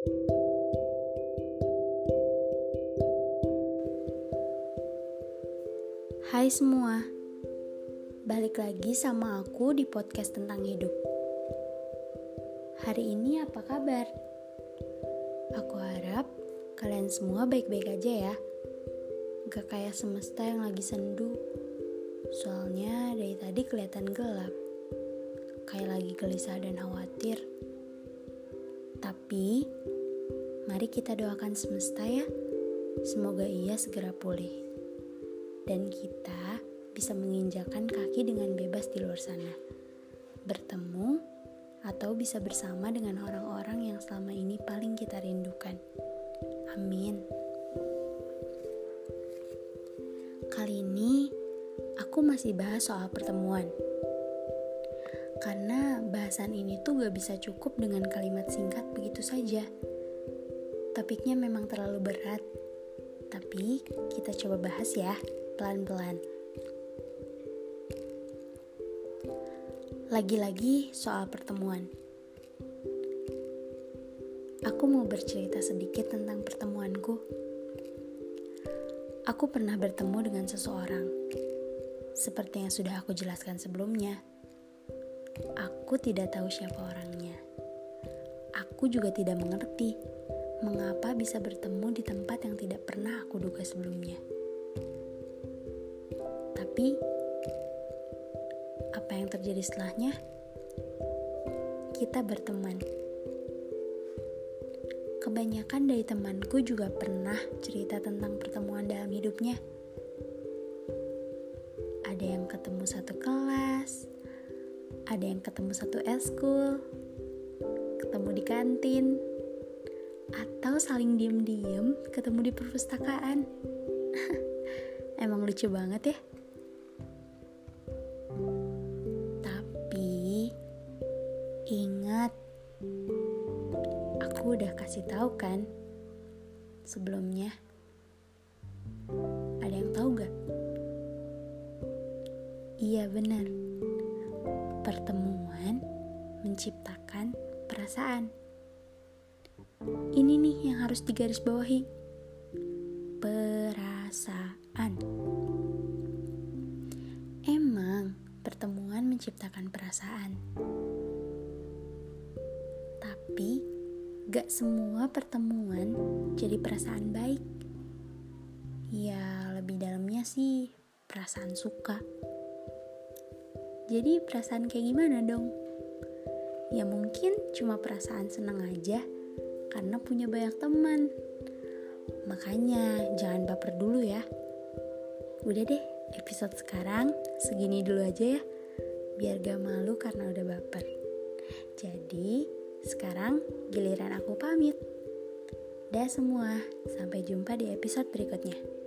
Hai semua, balik lagi sama aku di podcast tentang hidup. Hari ini apa kabar? Aku harap kalian semua baik-baik aja ya. Gak kayak semesta yang lagi sendu. Soalnya dari tadi kelihatan gelap. Kayak lagi gelisah dan khawatir. Tapi, mari kita doakan semesta ya. Semoga ia segera pulih dan kita bisa menginjakan kaki dengan bebas di luar sana. Bertemu atau bisa bersama dengan orang-orang yang selama ini paling kita rindukan. Amin. Kali ini aku masih bahas soal pertemuan. Karena bahasan ini tuh gak bisa cukup dengan kalimat singkat begitu saja. Topiknya memang terlalu berat, tapi kita coba bahas ya pelan-pelan. Lagi-lagi soal pertemuan. Aku mau bercerita sedikit tentang pertemuanku. Aku pernah bertemu dengan seseorang. Seperti yang sudah aku jelaskan sebelumnya. Aku tidak tahu siapa orangnya. Aku juga tidak mengerti mengapa bisa bertemu di tempat yang tidak pernah aku duga sebelumnya. Tapi, apa yang terjadi setelahnya? Kita berteman. Kebanyakan dari temanku juga pernah cerita tentang pertemuan dalam hidupnya. Ada yang ketemu satu kelas, ada yang ketemu satu eskul, ketemu di kantin, atau saling diem-diem ketemu di perpustakaan. Emang lucu banget ya. Ingat, aku udah kasih tahu kan sebelumnya. Ada yang tahu gak? Iya benar. Pertemuan menciptakan perasaan. Ini nih yang harus digarisbawahi. Perasaan. Emang pertemuan menciptakan perasaan tapi gak semua pertemuan jadi perasaan baik. Ya, lebih dalamnya sih perasaan suka. Jadi perasaan kayak gimana dong? Ya mungkin cuma perasaan senang aja karena punya banyak teman. Makanya jangan baper dulu ya. Udah deh, episode sekarang segini dulu aja ya. Biar gak malu karena udah baper. Jadi, sekarang giliran aku pamit. Dah semua, sampai jumpa di episode berikutnya.